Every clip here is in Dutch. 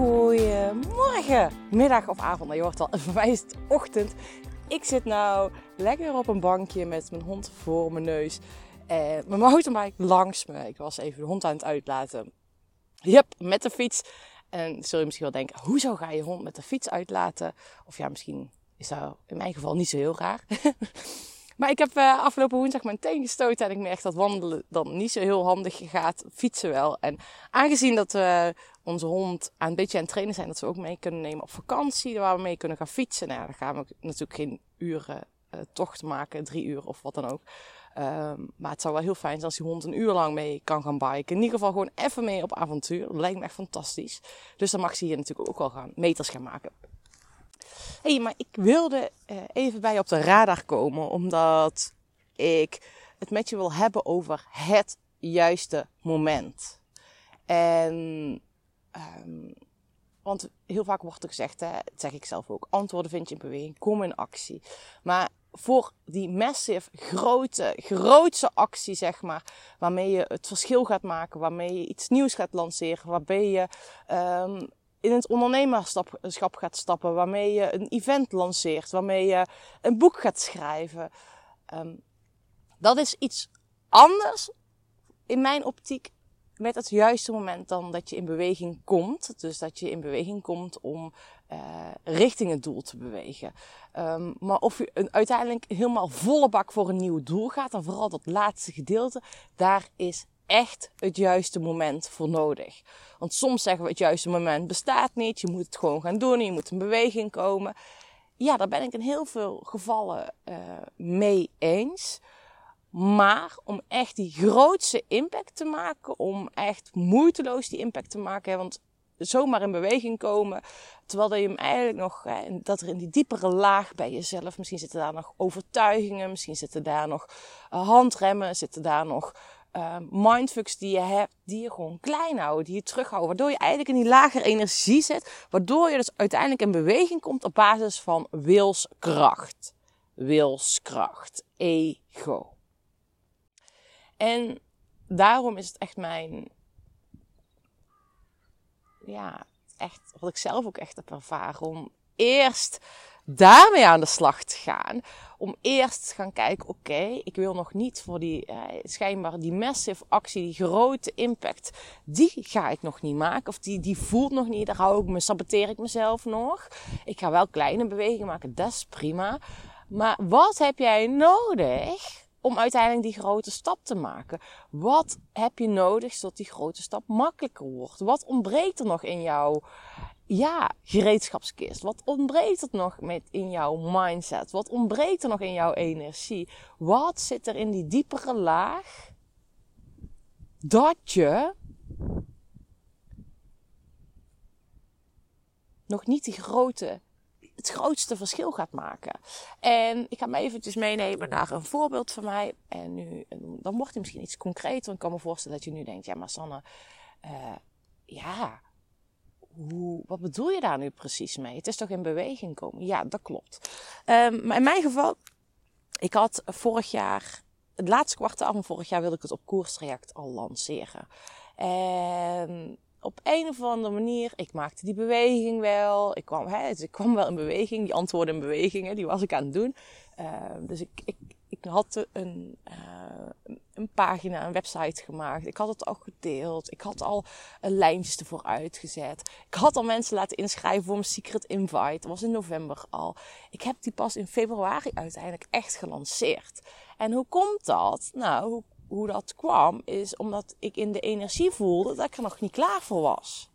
Goedemorgen, middag of avond. Je hoort al, voor mij is het ochtend. Ik zit nou lekker op een bankje met mijn hond voor mijn neus. En mijn motorbike langs me. Ik was even de hond aan het uitlaten. Yep, met de fiets. En zul je misschien wel denken, hoezo ga je hond met de fiets uitlaten? Of ja, misschien is dat in mijn geval niet zo heel raar. Maar ik heb uh, afgelopen woensdag mijn teen gestoten en ik merk dat wandelen dan niet zo heel handig gaat. Fietsen wel. En aangezien dat we onze hond aan een beetje aan het trainen zijn, dat we ook mee kunnen nemen op vakantie, waar we mee kunnen gaan fietsen. Nou, dan gaan we natuurlijk geen uren uh, tocht maken, drie uur of wat dan ook. Um, maar het zou wel heel fijn zijn als die hond een uur lang mee kan gaan biken. In ieder geval gewoon even mee op avontuur. Dat lijkt me echt fantastisch. Dus dan mag ze hier natuurlijk ook wel gaan meters gaan maken hey, maar ik wilde uh, even bij je op de radar komen, omdat ik het met je wil hebben over het juiste moment. En, um, want heel vaak wordt er gezegd, hè, dat zeg ik zelf ook, antwoorden vind je in beweging, kom in actie. Maar voor die massive, grote, grootse actie, zeg maar, waarmee je het verschil gaat maken, waarmee je iets nieuws gaat lanceren, waarbij je um, in het ondernemerschap gaat stappen, waarmee je een event lanceert, waarmee je een boek gaat schrijven. Um, dat is iets anders in mijn optiek met het juiste moment dan dat je in beweging komt. Dus dat je in beweging komt om uh, richting het doel te bewegen. Um, maar of je een, uiteindelijk helemaal volle bak voor een nieuw doel gaat, en vooral dat laatste gedeelte, daar is echt het juiste moment voor nodig. Want soms zeggen we het juiste moment bestaat niet. Je moet het gewoon gaan doen. Je moet in beweging komen. Ja, daar ben ik in heel veel gevallen uh, mee eens. Maar om echt die grootste impact te maken, om echt moeiteloos die impact te maken, want zomaar in beweging komen, terwijl je hem eigenlijk nog, dat er in die diepere laag bij jezelf, misschien zitten daar nog overtuigingen, misschien zitten daar nog uh, handremmen, zitten daar nog uh, mindfucks die je hebt, die je gewoon klein houden, die je terughouden. Waardoor je eigenlijk in die lagere energie zit. Waardoor je dus uiteindelijk in beweging komt op basis van wilskracht. Wilskracht. Ego. En daarom is het echt mijn. Ja, echt wat ik zelf ook echt heb ervaren. Om eerst daarmee aan de slag te gaan. Om eerst te gaan kijken, oké, ik wil nog niet voor die eh, schijnbaar die massive actie, die grote impact, die ga ik nog niet maken. Of die, die voelt nog niet, daar hou ik me, saboteer ik mezelf nog. Ik ga wel kleine bewegingen maken, dat is prima. Maar wat heb jij nodig om uiteindelijk die grote stap te maken? Wat heb je nodig zodat die grote stap makkelijker wordt? Wat ontbreekt er nog in jou? ja, gereedschapskist? Wat ontbreekt er nog met in jouw mindset? Wat ontbreekt er nog in jouw energie? Wat zit er in die diepere laag dat je nog niet die grote, het grootste verschil gaat maken? En ik ga me eventjes meenemen naar een voorbeeld van mij. En nu, dan wordt het misschien iets concreter. Want ik kan me voorstellen dat je nu denkt, ja maar Sanne, uh, ja hoe, wat bedoel je daar nu precies mee? Het is toch in beweging komen? Ja, dat klopt. Um, maar in mijn geval, ik had vorig jaar, het laatste kwartaal van vorig jaar wilde ik het op koerstraject al lanceren. En op een of andere manier, ik maakte die beweging wel. Ik kwam, hè, dus ik kwam wel in beweging, die antwoorden in bewegingen, die was ik aan het doen. Uh, dus ik, ik, ik had een, uh, een pagina, een website gemaakt. Ik had het al gedeeld. Ik had al lijntjes ervoor uitgezet. Ik had al mensen laten inschrijven voor mijn secret invite. Dat was in november al. Ik heb die pas in februari uiteindelijk echt gelanceerd. En hoe komt dat? Nou, hoe, hoe dat kwam is omdat ik in de energie voelde dat ik er nog niet klaar voor was.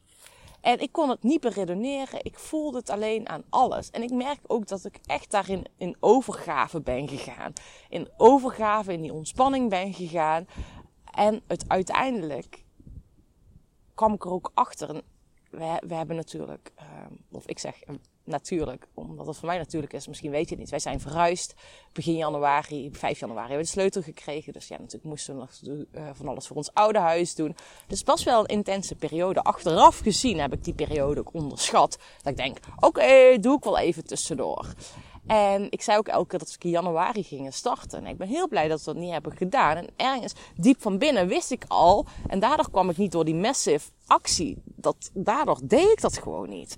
En ik kon het niet beredeneren. Ik voelde het alleen aan alles. En ik merk ook dat ik echt daarin in overgave ben gegaan. In overgave, in die ontspanning ben gegaan. En het uiteindelijk kwam ik er ook achter. we, we hebben natuurlijk, uh, of ik zeg natuurlijk, omdat het voor mij natuurlijk is, misschien weet je het niet. Wij zijn verhuisd begin januari, 5 januari hebben we de sleutel gekregen. Dus ja, natuurlijk moesten we nog uh, van alles voor ons oude huis doen. Dus het was wel een intense periode. Achteraf gezien heb ik die periode ook onderschat. Dat ik denk, oké, doe ik wel even tussendoor. En ik zei ook elke keer dat we in januari gingen starten. En ik ben heel blij dat we dat niet hebben gedaan. En ergens diep van binnen wist ik al, en daardoor kwam ik niet door die massive actie dat, daardoor deed ik dat gewoon niet.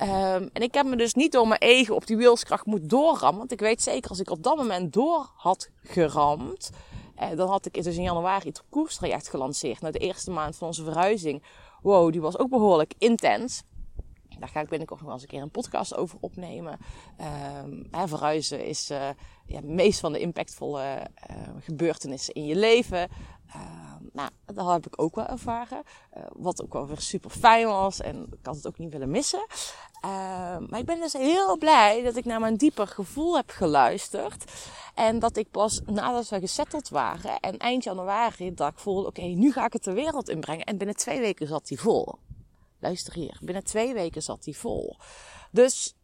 Um, en ik heb me dus niet door mijn eigen op die wilskracht moeten doorrammen. Want ik weet zeker, als ik op dat moment door had geramd, eh, dan had ik dus in januari het koerstraject gelanceerd. Na de eerste maand van onze verhuizing. Wow, die was ook behoorlijk intens. Daar ga ik binnenkort nog wel eens een keer een podcast over opnemen. Um, hè, verhuizen is uh, ja, meest van de impactvolle uh, gebeurtenissen in je leven. Nou, dat heb ik ook wel ervaren. Uh, wat ook wel weer super fijn was. En ik had het ook niet willen missen. Ehm, maar ik ben dus heel blij dat ik naar mijn dieper gevoel heb geluisterd. En dat ik pas nadat we gesetteld waren en eind januari dat ik voelde, oké, nu ga ik het de wereld inbrengen. En binnen twee weken zat die vol. Luister hier, binnen twee weken zat die vol. Dus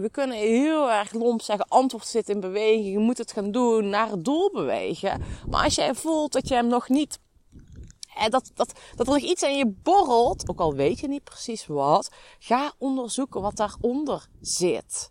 we kunnen heel erg lomp zeggen, antwoord zit in beweging, je moet het gaan doen, naar het doel bewegen. Maar als jij voelt dat je hem nog niet dat, dat, dat er nog iets aan je borrelt, ook al weet je niet precies wat, ga onderzoeken wat daaronder zit.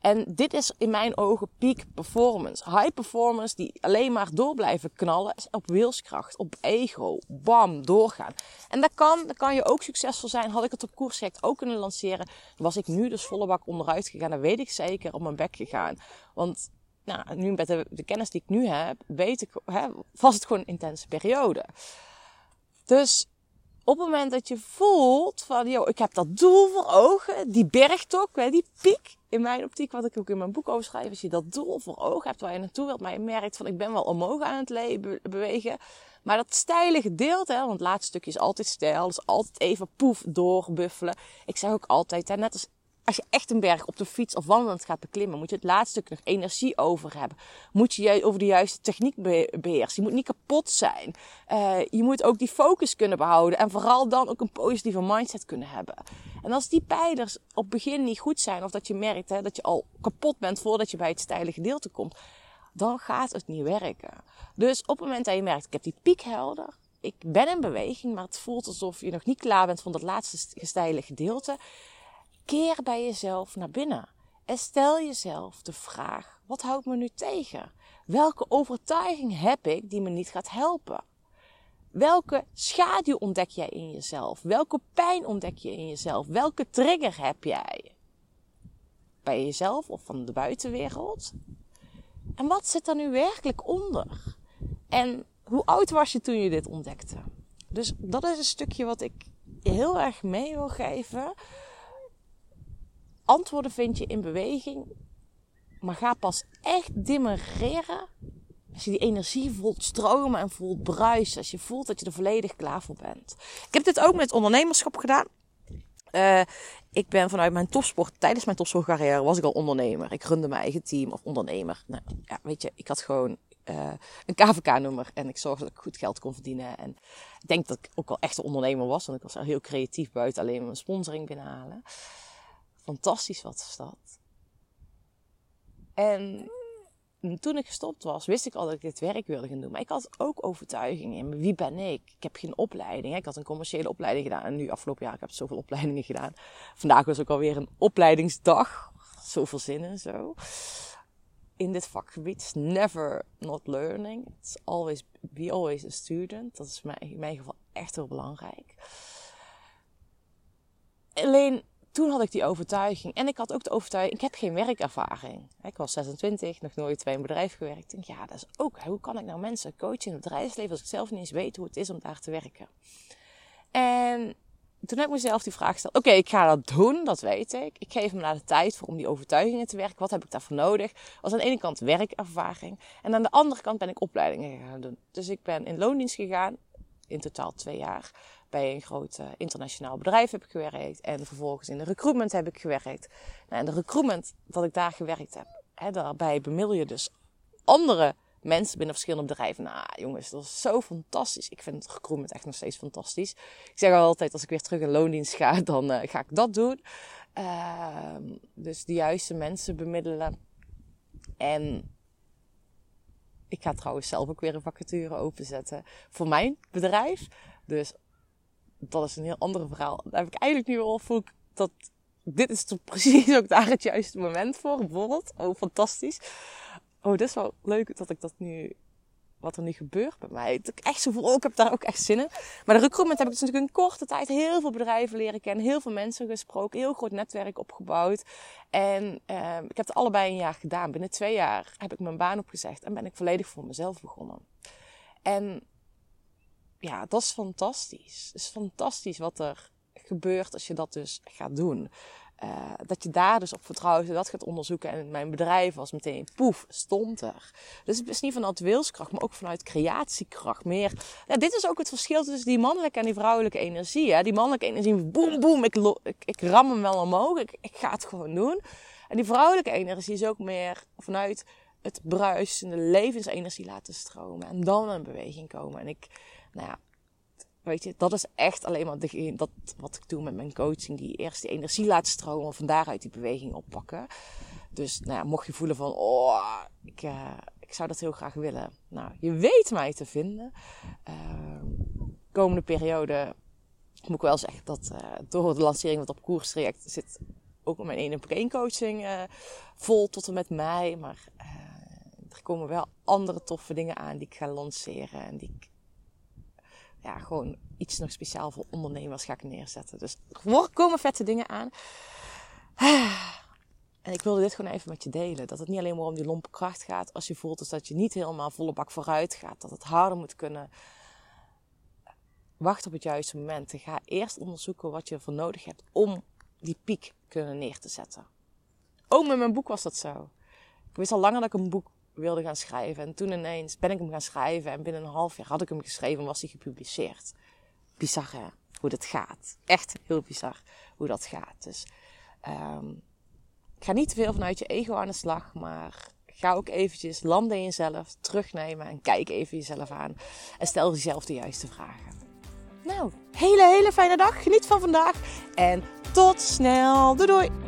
En dit is in mijn ogen peak performance. High performance die alleen maar door blijven knallen op wilskracht, op ego. Bam, doorgaan. En dat kan, dat kan je ook succesvol zijn. Had ik het op koersrecht ook kunnen lanceren, was ik nu dus volle bak onderuit gegaan. Dat weet ik zeker op mijn bek gegaan. Want nou, nu met de, de kennis die ik nu heb, weet ik, hè, was het gewoon een intense periode. Dus op het moment dat je voelt van, joh, ik heb dat doel voor ogen, die bergtok, die piek, in mijn optiek, wat ik ook in mijn boek over schrijf, als je dat doel voor ogen hebt waar je naartoe wilt, maar je merkt van, ik ben wel omhoog aan het bewegen, maar dat steile gedeelte, hè, want het laatste stukje is altijd stijl, dus altijd even poef doorbuffelen. Ik zeg ook altijd, hè, net als als je echt een berg op de fiets of wandelend gaat beklimmen, moet je het laatste stuk nog energie over hebben. Moet je over de juiste techniek beheersen. Je moet niet kapot zijn. Uh, je moet ook die focus kunnen behouden. En vooral dan ook een positieve mindset kunnen hebben. En als die pijlers op het begin niet goed zijn, of dat je merkt hè, dat je al kapot bent voordat je bij het steile gedeelte komt, dan gaat het niet werken. Dus op het moment dat je merkt, ik heb die piek helder, ik ben in beweging, maar het voelt alsof je nog niet klaar bent van dat laatste steile gedeelte Keer bij jezelf naar binnen en stel jezelf de vraag: wat houdt me nu tegen? Welke overtuiging heb ik die me niet gaat helpen? Welke schaduw ontdek jij in jezelf? Welke pijn ontdek je in jezelf? Welke trigger heb jij? Bij jezelf of van de buitenwereld? En wat zit er nu werkelijk onder? En hoe oud was je toen je dit ontdekte? Dus dat is een stukje wat ik heel erg mee wil geven antwoorden vind je in beweging. Maar ga pas echt dimmereren als je die energie voelt stromen en voelt bruisen. Als je voelt dat je er volledig klaar voor bent. Ik heb dit ook met ondernemerschap gedaan. Uh, ik ben vanuit mijn topsport, tijdens mijn topsportcarrière was ik al ondernemer. Ik runde mijn eigen team of ondernemer. Nou, ja, weet je, ik had gewoon uh, een KVK-nummer en ik zorgde dat ik goed geld kon verdienen. En ik denk dat ik ook wel echt een ondernemer was, want ik was heel creatief buiten alleen mijn sponsoring binnenhalen. Fantastisch wat is dat. En toen ik gestopt was, wist ik al dat ik dit werk wilde gaan doen. Maar ik had ook overtuiging in wie ben ik? Ik heb geen opleiding. Ik had een commerciële opleiding gedaan. En nu afgelopen jaar, ik heb zoveel opleidingen gedaan. Vandaag was ook alweer een opleidingsdag. Zoveel zin en zo. In dit vakgebied is never not learning. It's always, be always a student. Dat is in mijn geval echt heel belangrijk. Alleen toen had ik die overtuiging. En ik had ook de overtuiging, ik heb geen werkervaring. Ik was 26, nog nooit bij een bedrijf gewerkt. Ik denk, ja, dat is ook, hoe kan ik nou mensen coachen in het bedrijfsleven als ik zelf niet eens weet hoe het is om daar te werken? En toen heb ik mezelf die vraag gesteld. Oké, ik ga dat doen, dat weet ik. Ik geef me naar de tijd voor om die overtuigingen te werken. Wat heb ik daarvoor nodig? Was aan de ene kant werkervaring. En aan de andere kant ben ik opleidingen gaan doen. Dus ik ben in loondienst gegaan. In totaal twee jaar bij een groot uh, internationaal bedrijf heb ik gewerkt. En vervolgens in de recruitment heb ik gewerkt. Nou, en de recruitment dat ik daar gewerkt heb, hè, daarbij bemiddel je dus andere mensen binnen verschillende bedrijven. Nou, jongens, dat is zo fantastisch. Ik vind het recruitment echt nog steeds fantastisch. Ik zeg altijd, als ik weer terug in loondienst ga, dan uh, ga ik dat doen. Uh, dus de juiste mensen bemiddelen. En ik ga trouwens zelf ook weer een vacature openzetten voor mijn bedrijf. Dus dat is een heel ander verhaal. Daar heb ik eigenlijk nu al voel ik dat dit is toch precies ook daar het juiste moment voor. Bijvoorbeeld. Oh, fantastisch. Oh, dit is wel leuk dat ik dat nu wat er nu gebeurt bij mij. Ik echt zo oh, ik heb daar ook echt zin in. Maar de recruitment heb ik dus natuurlijk in korte tijd heel veel bedrijven leren kennen. Heel veel mensen gesproken. Heel groot netwerk opgebouwd. En uh, ik heb het allebei een jaar gedaan. Binnen twee jaar heb ik mijn baan opgezegd. En ben ik volledig voor mezelf begonnen. En ja, dat is fantastisch. Het is fantastisch wat er gebeurt als je dat dus gaat doen. Uh, dat je daar dus op vertrouwt, dat gaat onderzoeken. En mijn bedrijf was meteen, poef, stond er. Dus het is niet vanuit wilskracht, maar ook vanuit creatiekracht. Meer, ja, dit is ook het verschil tussen die mannelijke en die vrouwelijke energie. Hè? Die mannelijke energie, boem, boem, ik, ik, ik ram hem wel omhoog, ik, ik ga het gewoon doen. En die vrouwelijke energie is ook meer vanuit het bruisende levensenergie laten stromen. En dan in beweging komen. En ik, nou ja, Weet je, dat is echt alleen maar de, dat, wat ik doe met mijn coaching. Die eerst die energie laat stromen. Van daaruit die beweging oppakken. Dus nou ja, mocht je voelen van, oh, ik, uh, ik zou dat heel graag willen. Nou, je weet mij te vinden. Uh, komende periode moet ik wel zeggen dat uh, door de lancering van het op koers traject zit ook mijn één op één coaching uh, vol tot en met mij. Maar er komen wel andere toffe dingen aan die ik ga lanceren. En die ik ja, gewoon iets nog speciaal voor ondernemers ga ik neerzetten. Dus er komen vette dingen aan. En ik wilde dit gewoon even met je delen. Dat het niet alleen maar om die lompe kracht gaat. Als je voelt dus dat je niet helemaal volle bak vooruit gaat. Dat het harder moet kunnen. Wacht op het juiste moment. ga eerst onderzoeken wat je ervoor nodig hebt om die piek kunnen neer te zetten. Ook met mijn boek was dat zo. Ik wist al langer dat ik een boek wilde gaan schrijven. En toen ineens ben ik hem gaan schrijven. En binnen een half jaar had ik hem geschreven en was hij gepubliceerd. Bizar hè, hoe dat gaat. Echt heel bizar hoe dat gaat. Dus um, ga niet te veel vanuit je ego aan de slag. Maar ga ook eventjes landen in jezelf. Terugnemen en kijk even jezelf aan. En stel jezelf de juiste vragen. Nou, hele, hele fijne dag. Geniet van vandaag. En tot snel. Doei doei.